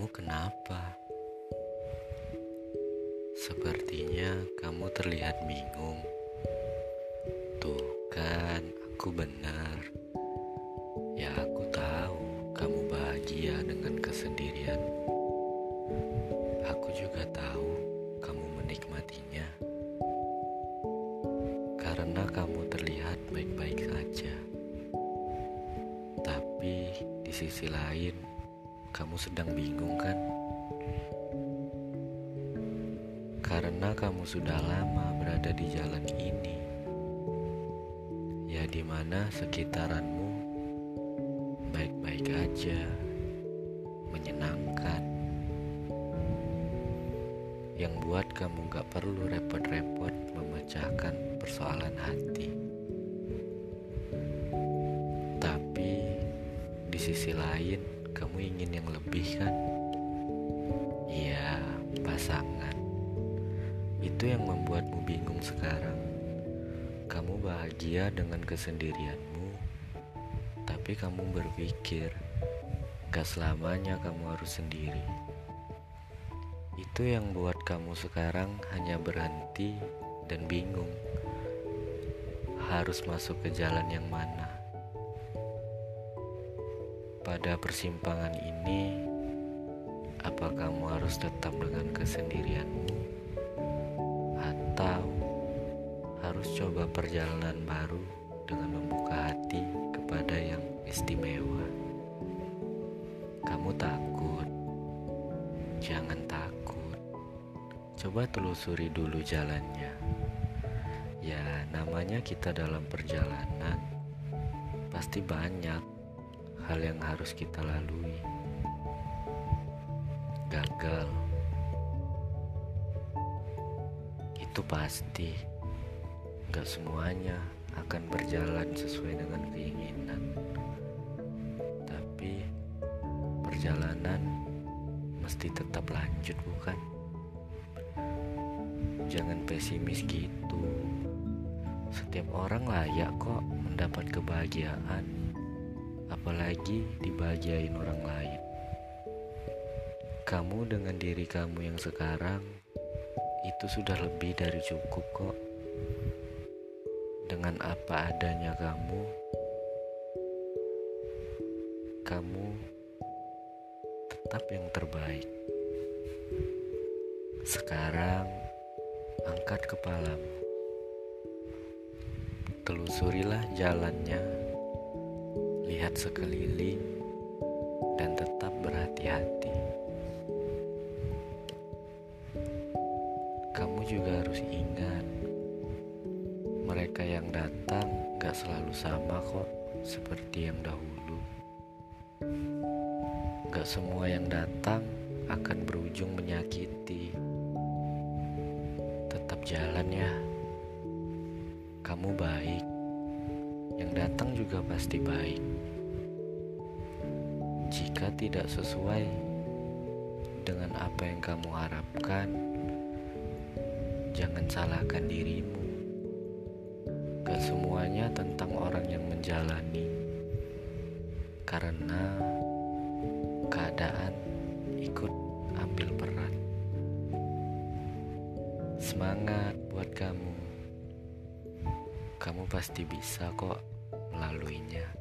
Kamu kenapa? Sepertinya kamu terlihat bingung. Tuh kan, aku benar. Ya, aku tahu kamu bahagia dengan kesendirian. Aku juga tahu kamu menikmatinya. Karena kamu terlihat baik-baik saja. Tapi di sisi lain, kamu sedang bingung kan? Karena kamu sudah lama berada di jalan ini. Ya di mana sekitaranmu baik-baik aja, menyenangkan. Yang buat kamu gak perlu repot-repot memecahkan persoalan hati. Tapi di sisi lain, kamu ingin yang lebih kan? Iya, pasangan. Itu yang membuatmu bingung sekarang. Kamu bahagia dengan kesendirianmu, tapi kamu berpikir gak selamanya kamu harus sendiri. Itu yang buat kamu sekarang hanya berhenti dan bingung harus masuk ke jalan yang mana. Pada persimpangan ini, apa kamu harus tetap dengan kesendirianmu? atau harus coba perjalanan baru dengan membuka hati kepada yang istimewa. Kamu takut? Jangan takut. Coba telusuri dulu jalannya. Ya, namanya kita dalam perjalanan. Pasti banyak hal yang harus kita lalui. Gagal. Itu pasti. Gak semuanya akan berjalan sesuai dengan keinginan. Tapi perjalanan mesti tetap lanjut bukan? Jangan pesimis gitu. Setiap orang layak kok mendapat kebahagiaan apalagi dibahagiain orang lain kamu dengan diri kamu yang sekarang itu sudah lebih dari cukup kok. Dengan apa adanya kamu, kamu tetap yang terbaik. Sekarang, angkat kepalamu. Telusurilah jalannya, lihat sekeliling, dan tetap berhati-hati. kamu juga harus ingat mereka yang datang gak selalu sama kok seperti yang dahulu. Gak semua yang datang akan berujung menyakiti. Tetap jalan ya. Kamu baik. Yang datang juga pasti baik jika tidak sesuai dengan apa yang kamu harapkan jangan salahkan dirimu. Gak semuanya tentang orang yang menjalani, karena keadaan ikut ambil peran. Semangat buat kamu, kamu pasti bisa kok melaluinya.